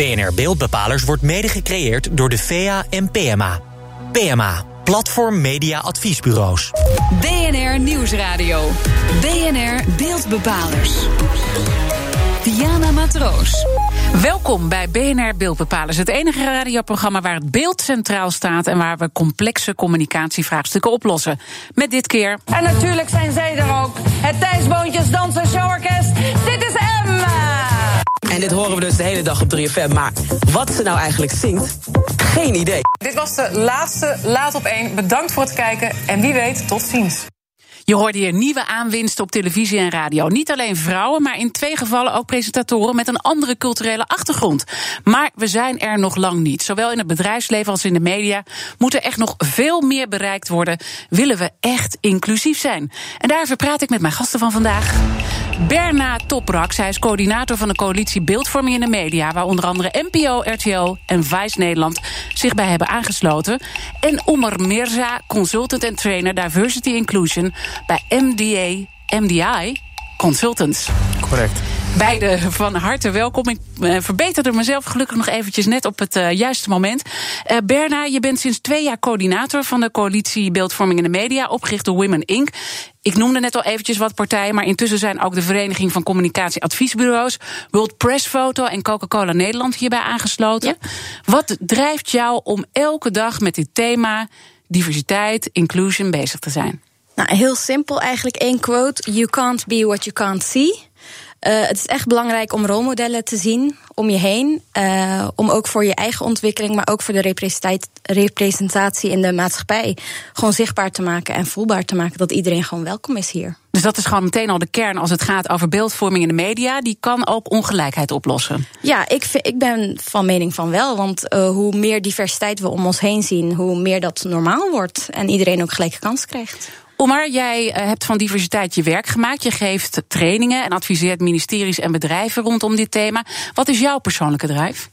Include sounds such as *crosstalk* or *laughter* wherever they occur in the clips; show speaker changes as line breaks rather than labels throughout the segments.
BNR Beeldbepalers wordt mede gecreëerd door de VA en PMA. PMA, Platform Media Adviesbureaus.
BNR Nieuwsradio. BNR Beeldbepalers. Diana Matroos.
Welkom bij BNR Beeldbepalers, het enige radioprogramma waar het beeld centraal staat en waar we complexe communicatievraagstukken oplossen. Met dit keer.
En natuurlijk zijn zij er ook. Het Thijsboontjes Dansen Showorkest.
En dit horen we dus de hele dag op 3FM. Maar wat ze nou eigenlijk zingt, geen idee.
Dit was de laatste Laat op 1. Bedankt voor het kijken en wie weet, tot ziens.
Je hoorde hier nieuwe aanwinsten op televisie en radio. Niet alleen vrouwen, maar in twee gevallen ook presentatoren met een andere culturele achtergrond. Maar we zijn er nog lang niet. Zowel in het bedrijfsleven als in de media moet er echt nog veel meer bereikt worden. Willen we echt inclusief zijn? En daarover praat ik met mijn gasten van vandaag. Berna Toprak, zij is coördinator van de coalitie Beeldvorming in de Media, waar onder andere NPO, RTO en Vice Nederland zich bij hebben aangesloten. En Omar Mirza, consultant en trainer Diversity Inclusion bij MDA, MDI Consultants.
Correct.
Beide van harte welkom. Ik uh, verbeterde mezelf gelukkig nog eventjes net op het uh, juiste moment. Uh, Berna, je bent sinds twee jaar coördinator van de coalitie Beeldvorming in de Media, opgericht door Women Inc. Ik noemde net al eventjes wat partijen, maar intussen zijn ook de Vereniging van Communicatieadviesbureaus, World Press Photo en Coca-Cola Nederland hierbij aangesloten. Ja. Wat drijft jou om elke dag met dit thema diversiteit, inclusion bezig te zijn?
Nou, heel simpel eigenlijk één quote. You can't be what you can't see. Uh, het is echt belangrijk om rolmodellen te zien om je heen. Uh, om ook voor je eigen ontwikkeling, maar ook voor de representatie in de maatschappij. gewoon zichtbaar te maken en voelbaar te maken dat iedereen gewoon welkom is hier.
Dus dat is gewoon meteen al de kern als het gaat over beeldvorming in de media. Die kan ook ongelijkheid oplossen.
Ja, ik, vind, ik ben van mening van wel. Want uh, hoe meer diversiteit we om ons heen zien, hoe meer dat normaal wordt. En iedereen ook gelijke kans krijgt.
Omar, jij hebt van diversiteit je werk gemaakt. Je geeft trainingen en adviseert ministeries en bedrijven rondom dit thema. Wat is jouw persoonlijke drijf?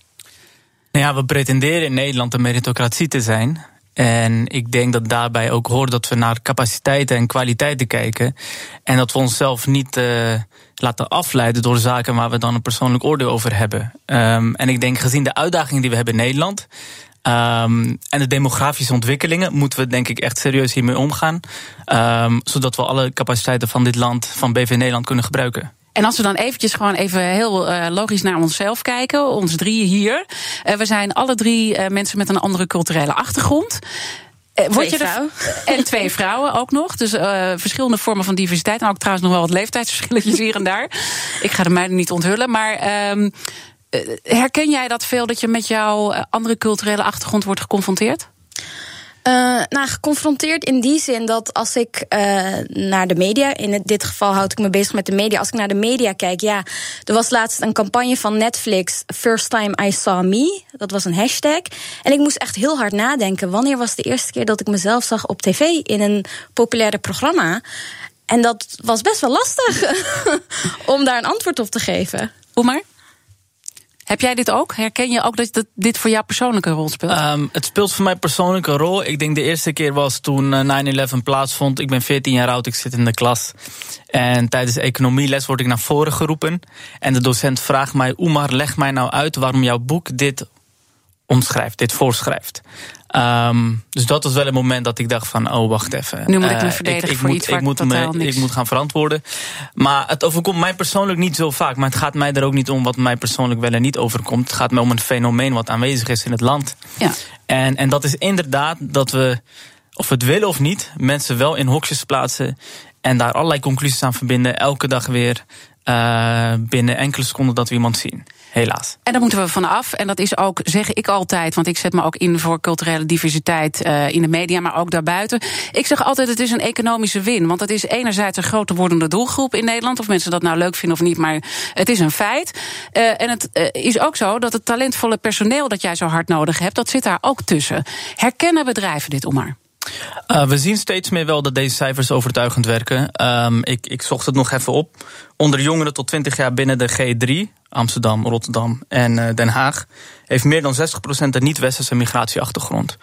Nou ja, we pretenderen in Nederland een meritocratie te zijn. En ik denk dat daarbij ook hoort dat we naar capaciteiten en kwaliteiten kijken. En dat we onszelf niet uh, laten afleiden door zaken waar we dan een persoonlijk oordeel over hebben. Um, en ik denk gezien de uitdagingen die we hebben in Nederland. Um, en de demografische ontwikkelingen moeten we denk ik echt serieus hiermee omgaan. Um, zodat we alle capaciteiten van dit land, van BV Nederland, kunnen gebruiken.
En als we dan eventjes gewoon even heel uh, logisch naar onszelf kijken, ons drieën hier. Uh, we zijn alle drie uh, mensen met een andere culturele achtergrond.
Word je er,
en twee vrouwen ook nog. Dus uh, verschillende vormen van diversiteit. En ook trouwens nog wel wat leeftijdsverschilletjes hier en daar. Ik ga de meiden niet onthullen. Maar um, herken jij dat veel dat je met jouw andere culturele achtergrond wordt geconfronteerd?
Uh, nou, geconfronteerd in die zin dat als ik uh, naar de media, in dit geval houd ik me bezig met de media, als ik naar de media kijk, ja, er was laatst een campagne van Netflix, First Time I Saw Me, dat was een hashtag. En ik moest echt heel hard nadenken, wanneer was de eerste keer dat ik mezelf zag op tv in een populaire programma? En dat was best wel lastig *laughs* om daar een antwoord op te geven.
Hoe maar? Heb jij dit ook? Herken je ook dat dit voor jou persoonlijke rol speelt?
Um, het speelt voor mij persoonlijke rol. Ik denk de eerste keer was toen 9-11 uh, plaatsvond. Ik ben 14 jaar oud, ik zit in de klas. En tijdens economieles word ik naar voren geroepen. En de docent vraagt mij: Oemar, leg mij nou uit waarom jouw boek dit omschrijft, dit voorschrijft. Um, dus dat was wel een moment dat ik dacht van, oh wacht even.
Nu moet ik me verdedigen uh, ik, ik voor moet, iets ik moet, me,
ik moet gaan verantwoorden. Maar het overkomt mij persoonlijk niet zo vaak. Maar het gaat mij er ook niet om wat mij persoonlijk wel en niet overkomt. Het gaat mij om een fenomeen wat aanwezig is in het land.
Ja.
En, en dat is inderdaad dat we, of we het willen of niet, mensen wel in hokjes plaatsen. En daar allerlei conclusies aan verbinden. Elke dag weer uh, binnen enkele seconden dat we iemand zien. Helaas.
En daar moeten we vanaf. En dat is ook, zeg ik altijd, want ik zet me ook in voor culturele diversiteit uh, in de media, maar ook daarbuiten. Ik zeg altijd: het is een economische win. Want het is enerzijds een groter wordende doelgroep in Nederland. Of mensen dat nou leuk vinden of niet, maar het is een feit. Uh, en het uh, is ook zo dat het talentvolle personeel dat jij zo hard nodig hebt, dat zit daar ook tussen. Herkennen bedrijven dit, Omar?
Uh, we zien steeds meer wel dat deze cijfers overtuigend werken. Um, ik, ik zocht het nog even op. Onder jongeren tot 20 jaar binnen de G3, Amsterdam, Rotterdam en uh, Den Haag, heeft meer dan 60% een niet-westerse migratieachtergrond.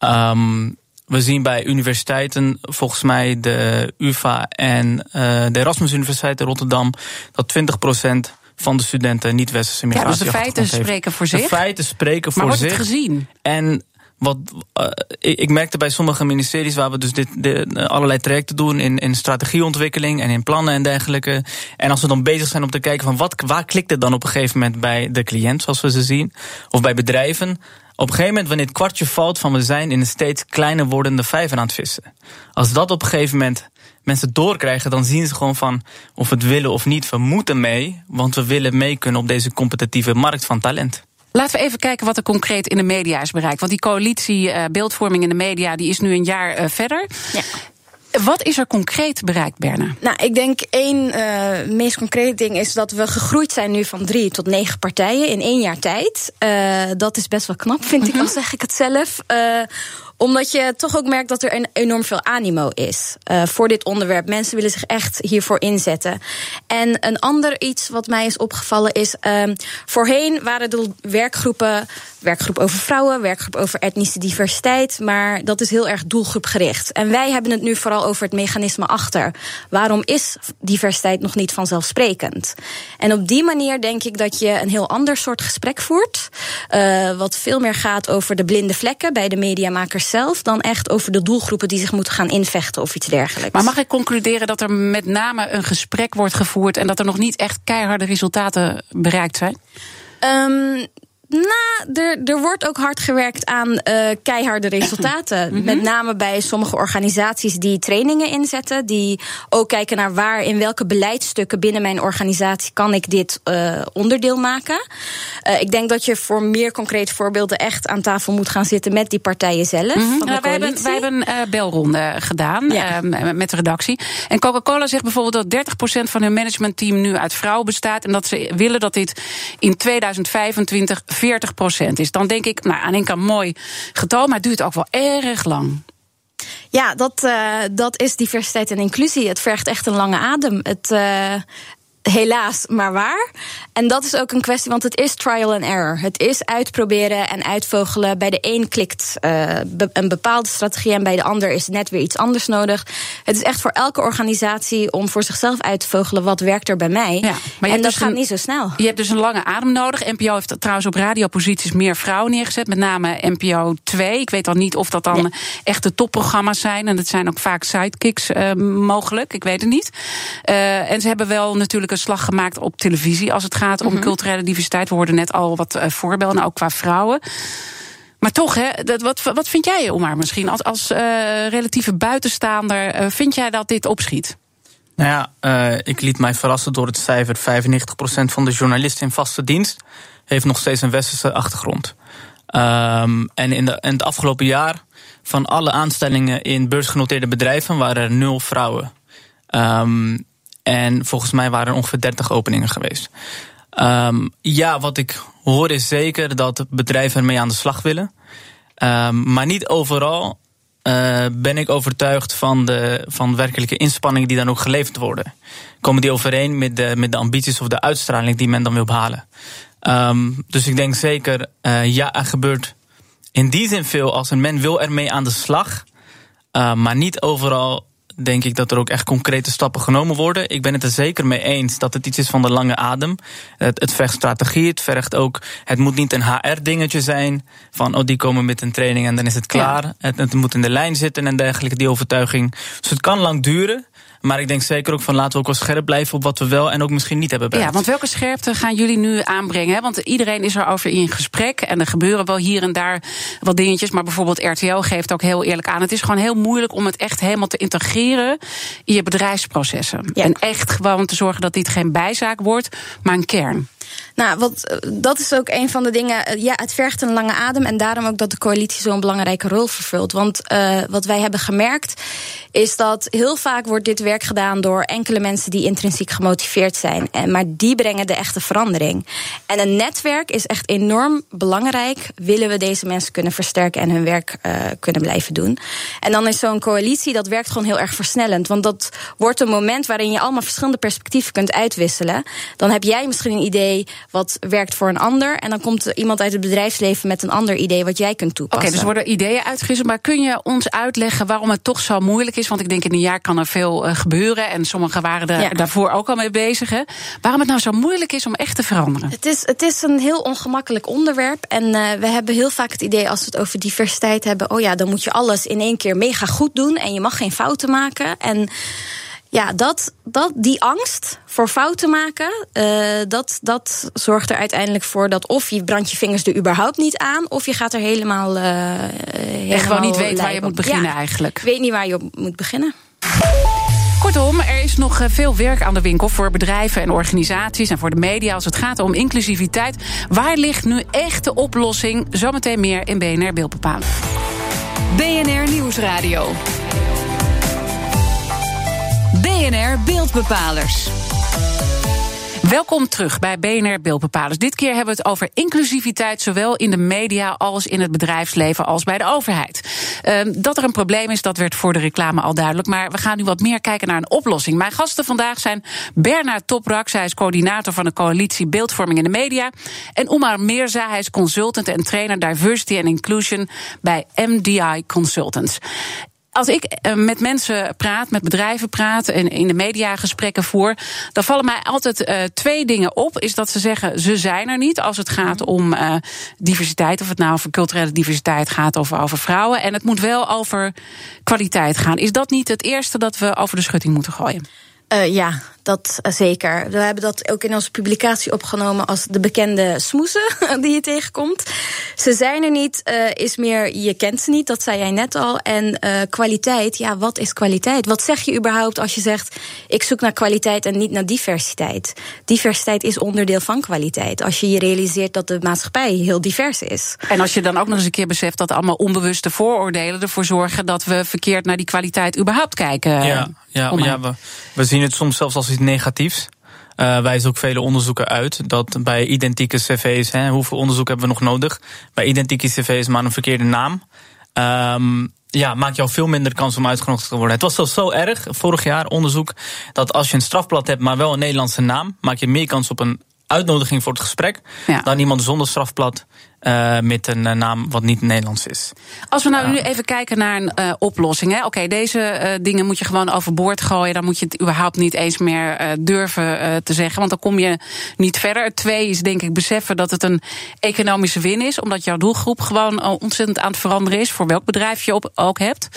Um, we zien bij universiteiten, volgens mij de UVA en uh, de Erasmus Universiteit in Rotterdam, dat 20% van de studenten niet-westerse migratie.
Ja, dus de feiten spreken voor zich.
De feiten spreken voor
maar
zich.
Maar wordt het gezien?
En wat, uh, ik, merkte bij sommige ministeries waar we dus dit, de, allerlei trajecten doen in, in strategieontwikkeling en in plannen en dergelijke. En als we dan bezig zijn om te kijken van wat, waar klikt het dan op een gegeven moment bij de cliënt, zoals we ze zien, of bij bedrijven. Op een gegeven moment, wanneer het kwartje valt van we zijn in een steeds kleiner wordende vijver aan het vissen. Als dat op een gegeven moment mensen doorkrijgen, dan zien ze gewoon van of we het willen of niet, we moeten mee, want we willen mee kunnen op deze competitieve markt van talent.
Laten we even kijken wat er concreet in de media is bereikt. Want die coalitie uh, beeldvorming in de media die is nu een jaar uh, verder. Ja. Wat is er concreet bereikt, Berna?
Nou, ik denk één uh, meest concrete ding is dat we gegroeid zijn nu van drie tot negen partijen in één jaar tijd. Uh, dat is best wel knap, vind ik, al zeg ik het zelf. Omdat je toch ook merkt dat er een enorm veel animo is uh, voor dit onderwerp. Mensen willen zich echt hiervoor inzetten. En een ander iets wat mij is opgevallen is. Uh, voorheen waren de werkgroepen. Werkgroep over vrouwen, werkgroep over etnische diversiteit. Maar dat is heel erg doelgroepgericht. En wij hebben het nu vooral over het mechanisme achter. Waarom is diversiteit nog niet vanzelfsprekend? En op die manier denk ik dat je een heel ander soort gesprek voert. Uh, wat veel meer gaat over de blinde vlekken bij de mediamakers zelf dan echt over de doelgroepen die zich moeten gaan invechten of iets dergelijks.
Maar mag ik concluderen dat er met name een gesprek wordt gevoerd en dat er nog niet echt keiharde resultaten bereikt zijn?
Um, nou, er, er wordt ook hard gewerkt aan uh, keiharde resultaten. Mm -hmm. Met name bij sommige organisaties die trainingen inzetten. Die ook kijken naar waar, in welke beleidsstukken binnen mijn organisatie kan ik dit uh, onderdeel maken. Uh, ik denk dat je voor meer concrete voorbeelden echt aan tafel moet gaan zitten met die partijen zelf. Mm
-hmm. nou, wij, hebben, wij hebben een belronde gedaan ja. met de redactie. En Coca-Cola zegt bijvoorbeeld dat 30% van hun managementteam nu uit vrouwen bestaat. En dat ze willen dat dit in 2025 40% is. Dan denk ik, nou, aan één kant mooi getal, maar duurt ook wel erg lang.
Ja, dat, uh, dat is diversiteit en inclusie. Het vergt echt een lange adem. Het, uh, helaas maar waar. En dat is ook een kwestie, want het is trial and error. Het is uitproberen en uitvogelen. Bij de een klikt uh, een bepaalde strategie en bij de ander is net weer iets anders nodig. Het is echt voor elke organisatie om voor zichzelf uit te vogelen wat werkt er bij mij. Ja, maar en dat dus gaat een, niet zo snel.
Je hebt dus een lange adem nodig. NPO heeft trouwens op radioposities meer vrouwen neergezet, met name NPO 2. Ik weet dan niet of dat dan ja. echte topprogramma's zijn. En het zijn ook vaak sidekicks uh, mogelijk. Ik weet het niet. Uh, en ze hebben wel natuurlijk een slag gemaakt op televisie als het gaat om mm -hmm. culturele diversiteit. We hoorden net al wat uh, voorbeelden, ook qua vrouwen. Maar toch, hè, dat, wat, wat vind jij, Omar, misschien als, als uh, relatieve buitenstaander? Uh, vind jij dat dit opschiet?
Nou ja, uh, ik liet mij verrassen door het cijfer. 95% van de journalisten in vaste dienst heeft nog steeds een westerse achtergrond. Um, en in, de, in het afgelopen jaar, van alle aanstellingen in beursgenoteerde bedrijven, waren er nul vrouwen. Um, en volgens mij waren er ongeveer 30 openingen geweest. Um, ja, wat ik hoor is zeker dat bedrijven ermee aan de slag willen. Um, maar niet overal uh, ben ik overtuigd van de van werkelijke inspanningen die dan ook geleverd worden. Komen die overeen met de, met de ambities of de uitstraling die men dan wil behalen? Um, dus ik denk zeker, uh, ja, er gebeurt in die zin veel als een men wil ermee aan de slag. Maar niet overal denk ik dat er ook echt concrete stappen genomen worden. Ik ben het er zeker mee eens dat het iets is van de lange adem. Het, het vergt strategie, het vergt ook. Het moet niet een HR-dingetje zijn. Van oh, die komen met een training en dan is het klaar. Ja. Het, het moet in de lijn zitten en dergelijke, die overtuiging. Dus het kan lang duren. Maar ik denk zeker ook van laten we ook wel scherp blijven op wat we wel en ook misschien niet hebben bereikt.
Ja, want welke scherpte gaan jullie nu aanbrengen? Want iedereen is erover in gesprek en er gebeuren wel hier en daar wat dingetjes. Maar bijvoorbeeld RTL geeft ook heel eerlijk aan. Het is gewoon heel moeilijk om het echt helemaal te integreren in je bedrijfsprocessen. Ja. En echt gewoon te zorgen dat dit geen bijzaak wordt, maar een kern.
Nou, wat, dat is ook een van de dingen. Ja, het vergt een lange adem. En daarom ook dat de coalitie zo'n belangrijke rol vervult. Want uh, wat wij hebben gemerkt, is dat heel vaak wordt dit werk gedaan door enkele mensen die intrinsiek gemotiveerd zijn. En, maar die brengen de echte verandering. En een netwerk is echt enorm belangrijk. Willen we deze mensen kunnen versterken en hun werk kunnen blijven doen. En dan is zo'n coalitie, dat werkt gewoon heel erg versnellend. Want dat wordt een moment waarin je allemaal verschillende perspectieven kunt uitwisselen. Dan heb jij misschien een idee idee wat werkt voor een ander. En dan komt iemand uit het bedrijfsleven met een ander idee wat jij kunt
Oké,
toepassen.
dus worden ideeën uitgewisseld. Maar kun je ons uitleggen waarom het toch zo moeilijk is? Want ik denk in een jaar kan er veel eh, gebeuren. En sommigen waren er
Ja.
daarvoor ook al mee bezig. Hè? Waarom het nou zo moeilijk is om echt te veranderen?
Het is, het is een heel ongemakkelijk onderwerp. En eh, we hebben heel vaak het idee als we het over diversiteit hebben. Oh ja, dan moet je alles in één keer mega goed doen. En je mag geen fouten maken. En ja, dat, dat, die angst voor fouten maken. eh, dat, dat zorgt er uiteindelijk voor dat of je brandt je vingers er überhaupt niet aan. Of je gaat er helemaal. eh
En
helemaal
gewoon niet weet waar je moet beginnen
Ja,
eigenlijk.
Ik weet niet waar je op moet beginnen.
Kortom, er is nog eh, veel werk aan de winkel voor bedrijven en organisaties en voor de media als het gaat om inclusiviteit. Waar ligt nu echt de oplossing? Zometeen meer in BNR Beeld bepalen.
BNR Nieuwsradio. BNR Beeldbepalers.
Welkom terug bij BNR Beeldbepalers. Dit keer hebben we het over inclusiviteit, zowel in de media als in het bedrijfsleven als bij de overheid. Ehm, dat er een probleem is, dat werd voor de reclame al duidelijk. Maar we gaan nu wat meer kijken naar een oplossing. Mijn gasten vandaag zijn Bernard Toprak, zij is coördinator van de coalitie Beeldvorming in de Media. En Omar Meerza, hij is consultant en trainer Diversity and Inclusion bij MDI Consultants als ik eh, met mensen praat, met bedrijven praat en in de media gesprekken voer, dan vallen mij altijd eh, twee dingen op. Is dat ze zeggen ze zijn er niet als het gaat om eh, diversiteit, of het nou over culturele diversiteit gaat of over vrouwen. En het moet wel over kwaliteit gaan. Is dat niet het eerste dat we over de schutting moeten gooien?
Eh, ja, dat eh, zeker. We hebben dat ook in onze publicatie opgenomen als de bekende smoesen *laughs* die je tegenkomt. Ze zijn er niet, eh, is meer je kent ze niet, dat zei jij net al. En eh, kwaliteit, ja, wat is kwaliteit? Wat zeg je überhaupt als je zegt ik zoek naar kwaliteit en niet naar diversiteit? Diversiteit is onderdeel van kwaliteit. Als je je realiseert dat de maatschappij heel divers is.
En als je dan ook nog eens een keer beseft dat allemaal onbewuste vooroordelen ervoor zorgen dat we verkeerd naar die kwaliteit überhaupt kijken.
Ja, ja, ja we, we zien het soms zelfs als iets negatiefs. Eh wijzen ook vele onderzoeken uit dat bij identieke cv's, hè, hoeveel onderzoek hebben we nog nodig? Bij identieke cv's maar een verkeerde naam. ehm, ja, maakt jou veel minder kans om uitgenodigd te worden. Het was zelfs zo erg, vorig jaar onderzoek, dat als je een strafblad hebt, maar wel een Nederlandse naam, maak je meer kans op een uitnodiging voor het gesprek
Ja.
dan iemand zonder strafblad eh, met een eh, naam wat niet Nederlands is.
Als we nou nu even kijken naar een eh, oplossing. Oké, deze dingen moet je gewoon overboord gooien. Dan moet je het überhaupt niet eens meer durven te zeggen. Want dan kom je niet verder. Twee is denk ik beseffen dat het een economische win is. Omdat jouw doelgroep gewoon ontzettend aan het veranderen is. Voor welk bedrijf je op, ook hebt.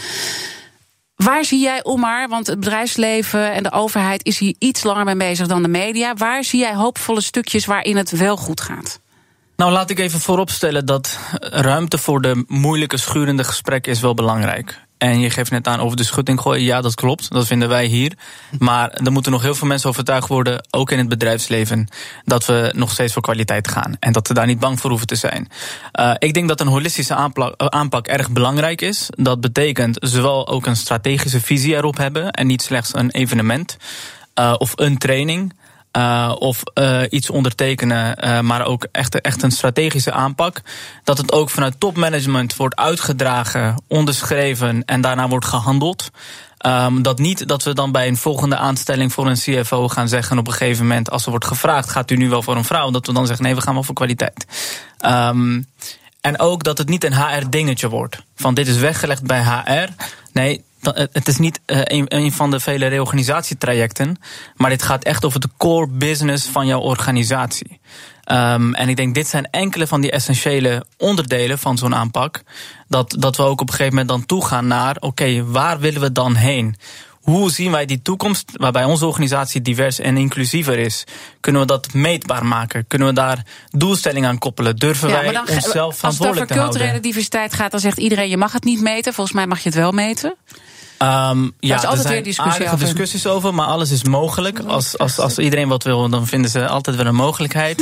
Waar zie jij, Omar, want het bedrijfsleven en de overheid is hier iets langer mee bezig dan de media. Waar zie jij hoopvolle stukjes waarin het wel goed gaat?
Nou, laat ik even vooropstellen dat ruimte voor de moeilijke, schurende gesprekken is wel belangrijk. En je geeft net aan over de schutting gooien. Ja, dat klopt. Dat vinden wij hier. Maar er moeten nog heel veel mensen overtuigd worden, ook in het bedrijfsleven, dat we nog steeds voor kwaliteit gaan. En dat we daar niet bang voor hoeven te zijn. Uh, ik denk dat een holistische aanpak, erg belangrijk is. Dat betekent zowel ook een strategische visie erop hebben en niet slechts een evenement uh, of een training. Uh, of uh, iets ondertekenen, uh, maar ook echt, echt een strategische aanpak. Dat het ook vanuit topmanagement wordt uitgedragen, onderschreven en daarna wordt gehandeld. Um, dat niet dat we dan bij een volgende aanstelling voor een CFO gaan zeggen op een gegeven moment, als er wordt gevraagd, gaat u nu wel voor een vrouw? Dat we dan zeggen, nee, we gaan wel voor kwaliteit. Um, en ook dat het niet een HR-dingetje wordt. Van dit is weggelegd bij HR. Nee, het is niet een, een van de vele reorganisatietrajecten. Maar dit gaat echt over de core business van jouw organisatie. Um, en ik denk, dit zijn enkele van die essentiële onderdelen van zo'n aanpak. Dat, dat we ook op een gegeven moment dan toegaan naar: oké, okay, waar willen we dan heen? Hoe zien wij die toekomst waarbij onze organisatie divers en inclusiever is? Kunnen we dat meetbaar maken? Kunnen we daar doelstellingen aan koppelen? Durven
ja,
wij
dan,
onszelf verantwoordelijk te houden?
Als het over culturele diversiteit gaat, dan zegt iedereen: je mag het niet meten. Volgens mij mag je het wel meten.
Um, ja,
er is altijd
er
weer discussie
over. discussies over, maar alles is mogelijk. Als, als, als iedereen wat wil, dan vinden ze altijd wel een mogelijkheid.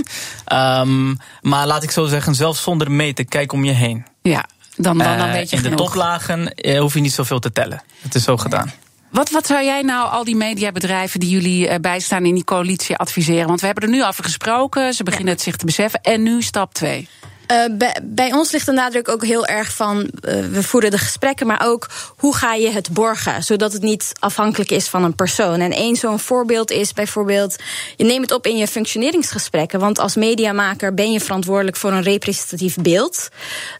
um, *laughs* maar laat ik zo zeggen, zelfs zonder meten, kijk om je heen.
Ja, dan, dan, dan weet je
uh, In
genoeg.
de toplagen uh, hoef je niet zoveel te tellen. Het is zo gedaan.
Wat, wat zou jij nou al die mediabedrijven die jullie uh, bijstaan in die coalitie adviseren? Want we hebben er nu over gesproken, ze beginnen ja. het zich te beseffen. En nu stap 2.
Uh, bij, ons ligt de nadruk ook heel erg van uh, we voeren de gesprekken, maar ook hoe ga je het borgen, zodat het niet afhankelijk is van een persoon. En één zo'n voorbeeld is bijvoorbeeld, je neemt het op in je functioneringsgesprekken, want als mediamaker ben je verantwoordelijk voor een representatief beeld.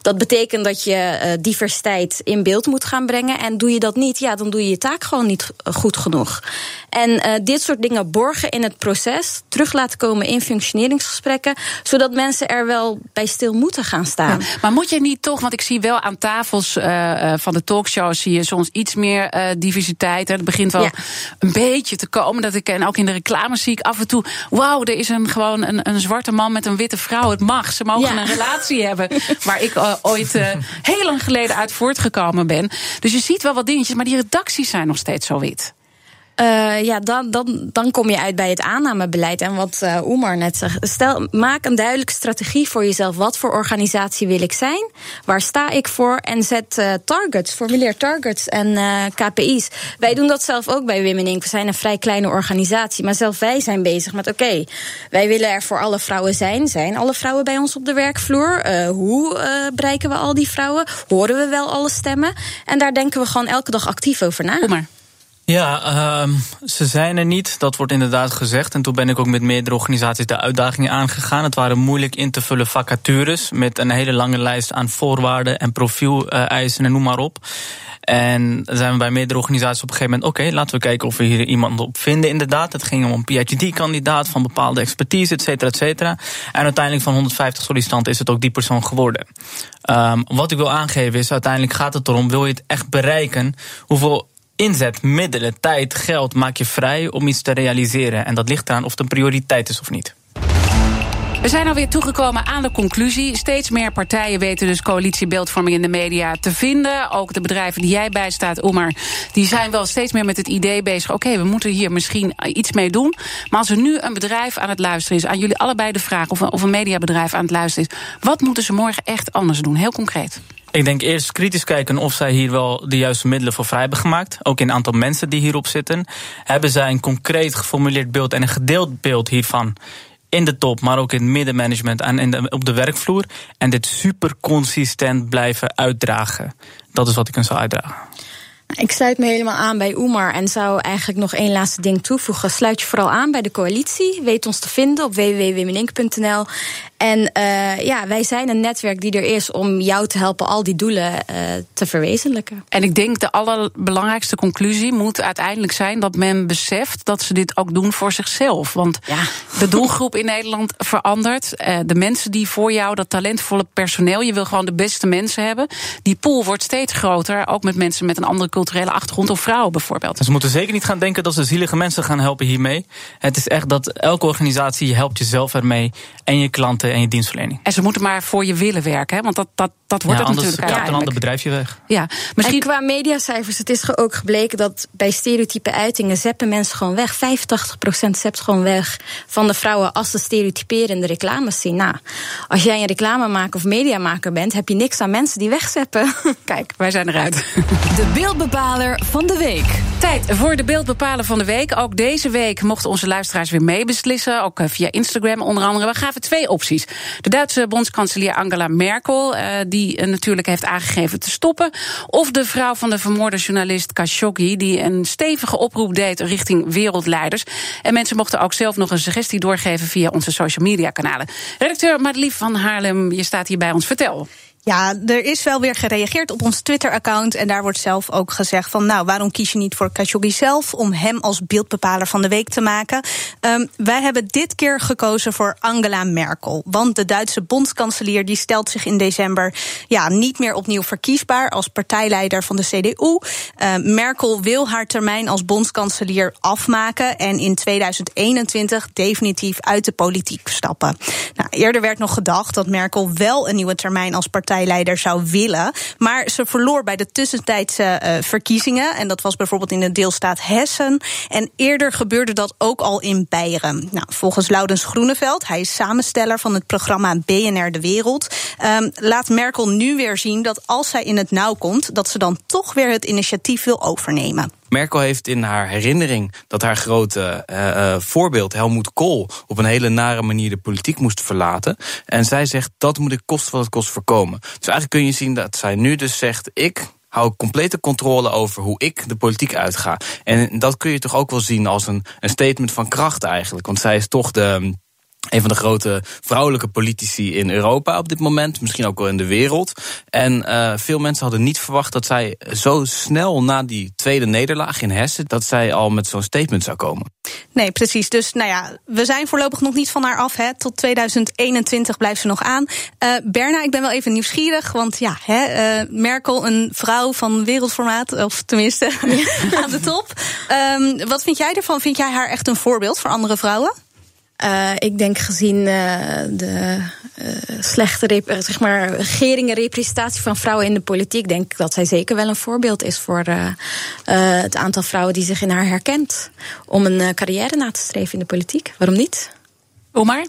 Dat betekent dat je uh, diversiteit in beeld moet gaan brengen. En doe je dat niet, ja, dan doe je je taak gewoon niet goed genoeg. En dit soort dingen borgen in het proces, terug laten komen in functioneringsgesprekken, zodat mensen er wel bij stil moeten gaan staan.
maar moet je niet toch, want ik zie wel aan tafels uh, van de talkshows zie je soms iets meer uh, diversiteit. Het begint wel ja. een beetje te komen. Dat ik en ook in de reclame zie ik af en toe. Wauw, er is een gewoon een, een zwarte man met een witte vrouw. Het mag. Ze mogen ja. een relatie hebben. *laughs* Waar ik uh, ooit heel lang geleden uit voortgekomen ben. Dus je ziet wel wat dingetjes, maar die redacties zijn nog steeds zo wit.
Uh, ja, dan, dan, dan kom je uit bij het aannamebeleid. En wat uh, Oemar net zegt. Stel, maak een duidelijke strategie voor jezelf. Wat voor organisatie wil ik zijn? Waar sta ik voor? En zet uh, targets, formuleer targets en KPI's. Wij doen dat zelf ook bij Women Inc. We zijn een vrij kleine organisatie. Maar zelf wij zijn bezig met: oké, wij willen er voor alle vrouwen zijn. Zijn alle vrouwen bij ons op de werkvloer? hoe bereiken we al die vrouwen? Horen we wel alle stemmen? En daar denken we gewoon elke dag actief over na.
Oemar.
Ja, uh, ze zijn er niet. Dat wordt inderdaad gezegd. En toen ben ik ook met meerdere organisaties de uitdagingen aangegaan. Het waren moeilijk in te vullen vacatures met een hele lange lijst aan voorwaarden en profieleisen en noem maar op. En zijn we bij meerdere organisaties op een gegeven moment... oké, laten we kijken of we hier iemand op vinden inderdaad. Het ging om een PhD-kandidaat van bepaalde expertise, et cetera, et cetera. En uiteindelijk van 150 sollicitanten is het ook die persoon geworden. Um, wat ik wil aangeven is, uiteindelijk gaat het erom... wil je het echt bereiken, hoeveel inzet, middelen, tijd, geld maak je vrij om iets te realiseren. En dat ligt eraan of het een prioriteit is of niet.
We zijn alweer toegekomen aan de conclusie. Steeds meer partijen weten dus coalitiebeeldvorming in de media te vinden. Ook de bedrijven die jij bijstaat, Omar, die zijn wel steeds meer met het idee bezig. Oké, we moeten hier misschien iets mee doen. Maar als er nu een bedrijf aan het luisteren is, aan jullie allebei de vraag of of een mediabedrijf aan het luisteren is, wat moeten ze morgen echt anders doen? Heel concreet.
Ik denk eerst kritisch kijken of zij hier wel de juiste middelen voor vrij hebben gemaakt. Ook in het aantal mensen die hierop zitten. Hebben zij een concreet geformuleerd beeld en een gedeeld beeld hiervan in de top, maar ook in het middenmanagement en in de, op de werkvloer. En dit super consistent blijven uitdragen. Dat is wat ik hen zou uitdragen.
Ik sluit me helemaal aan bij Oemar en zou eigenlijk nog één laatste ding toevoegen. Sluit je vooral aan bij de coalitie. Weet ons te vinden op www.wiminink.nl. En uh, ja, wij zijn een netwerk die er is om jou te helpen al die doelen uh, te verwezenlijken.
En ik denk de allerbelangrijkste conclusie moet uiteindelijk zijn dat men beseft dat ze dit ook doen voor zichzelf. Want ja. de doelgroep in Nederland verandert. Uh, de mensen die voor jou, dat talentvolle personeel, je wil gewoon de beste mensen hebben. Die pool wordt steeds groter, ook met mensen met een andere culturele achtergrond of vrouwen bijvoorbeeld.
Ze moeten zeker niet gaan denken dat ze zielige mensen gaan helpen hiermee. Het is echt dat elke organisatie helpt jezelf ermee en je klanten en je dienstverlening.
En ze moeten maar voor je willen werken, hè? want dat, dat, dat wordt
ja,
het natuurlijk
Ja, een ander bedrijfje weg.
Ja, misschien... En qua mediacijfers, het is ook gebleken dat bij stereotype uitingen zeppen mensen gewoon weg. 85% zept gewoon weg van de vrouwen als ze stereotyperende reclames zien. Nou, als jij een reclamemaker of mediamaker bent, heb je niks aan mensen die wegzeppen. *laughs*
Kijk, wij zijn eruit.
De beeldbepaler van de week.
Tijd voor de beeldbepaler van de week. Ook deze week mochten onze luisteraars weer meebeslissen. Ook eh, via Instagram onder andere. We gaven twee opties. De Duitse bondskanselier Angela Merkel, uh, die natuurlijk heeft aangegeven te stoppen. Of de vrouw van de vermoorde journalist Khashoggi, die een stevige oproep deed richting wereldleiders. En mensen mochten ook zelf nog een suggestie doorgeven via onze social media kanalen. Redacteur Madelief van Haarlem, je staat hier bij ons. Vertel.
Ja, er is wel weer gereageerd op ons Twitter-account. En daar wordt zelf ook gezegd van... nou, waarom kies je niet voor Khashoggi zelf... om hem als beeldbepaler van de week te maken? Um, wij hebben dit keer gekozen voor Angela Merkel. Want de Duitse bondskanselier die stelt zich in december... ja, niet meer opnieuw verkiesbaar als partijleider van de CDU. Ehm, Merkel wil haar termijn als bondskanselier afmaken... en in 2021 definitief uit de politiek stappen. Nou, eerder werd nog gedacht dat Merkel wel een nieuwe termijn als partij partijleider zou willen. Maar ze verloor bij de tussentijdse uh, verkiezingen. En dat was bijvoorbeeld in de deelstaat Hessen. En eerder gebeurde dat ook al in Beieren. Nou, volgens Laudens Groeneveld, hij is samensteller van het programma BNR De Wereld. Um, laat Merkel nu weer zien dat als zij in het nauw komt, dat ze dan toch weer het initiatief wil overnemen.
Merkel heeft in haar herinnering dat haar grote uh, voorbeeld Helmoet Kool op een hele nare manier de politiek moest verlaten. En zij zegt dat moet ik kosten wat het kost voorkomen. Dus eigenlijk kun je zien dat zij nu dus zegt: ik hou complete controle over hoe ik de politiek uitga. En dat kun je toch ook wel zien als een, een statement van kracht eigenlijk. Want zij is toch de een van de grote vrouwelijke politici in Europa op dit moment. Misschien ook wel in de wereld. En uh, veel mensen hadden niet verwacht dat zij zo snel na die tweede nederlaag in Hessen... dat zij al met zo'n statement zou komen.
Nee, precies. Dus nou ja, we zijn voorlopig nog niet van haar af. Hè. Tot 2021 blijft ze nog aan. Uh, Berna, ik ben wel even nieuwsgierig. Want ja, hè, uh, Merkel, een vrouw van wereldformaat. Of tenminste, *laughs* aan de top. Um, wat vind jij ervan? Vind jij haar echt een voorbeeld voor andere vrouwen?
Uh, ik denk gezien uh, de uh, slechte zeg maar, regering representatie van vrouwen in de politiek, denk ik dat zij zeker wel een voorbeeld is voor het aantal vrouwen die zich in haar herkent. Om een carrière na te streven in de politiek. Waarom niet?
Omar?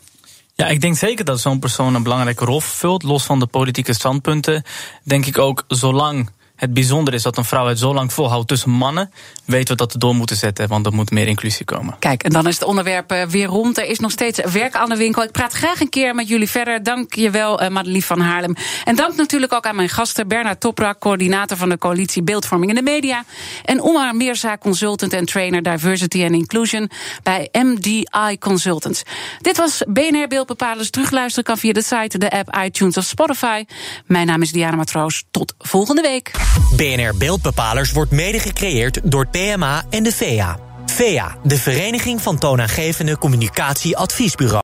Ja, ik denk zeker dat zo'n persoon een belangrijke rol vult. Los van de politieke standpunten. Denk ik ook, zolang het bijzonder is dat een vrouw het zo lang volhoudt tussen mannen, weten we dat we door moeten zetten, want er moet meer inclusie komen.
Kijk, en dan is het onderwerp eh, weer rond. Er is nog steeds werk aan de winkel. Ik praat graag een keer met jullie verder. Dank je wel, uh, Madelief van Haarlem. En dank natuurlijk ook aan mijn gasten, Bernard Toprak, coördinator van de coalitie Beeldvorming in de Media. En Omar Meerza, consultant en trainer Diversity and Inclusion bij MDI Consultants. Dit was BNR Beeldbepalers. Terugluisteren kan via de site, de app, iTunes of Spotify. Mijn naam is Diana Matroos. Tot volgende week.
BNR Beeldbepalers wordt mede gecreëerd door PMA en de VEA. VEA, de Vereniging van Toonaangevende Communicatie Adviesbureau.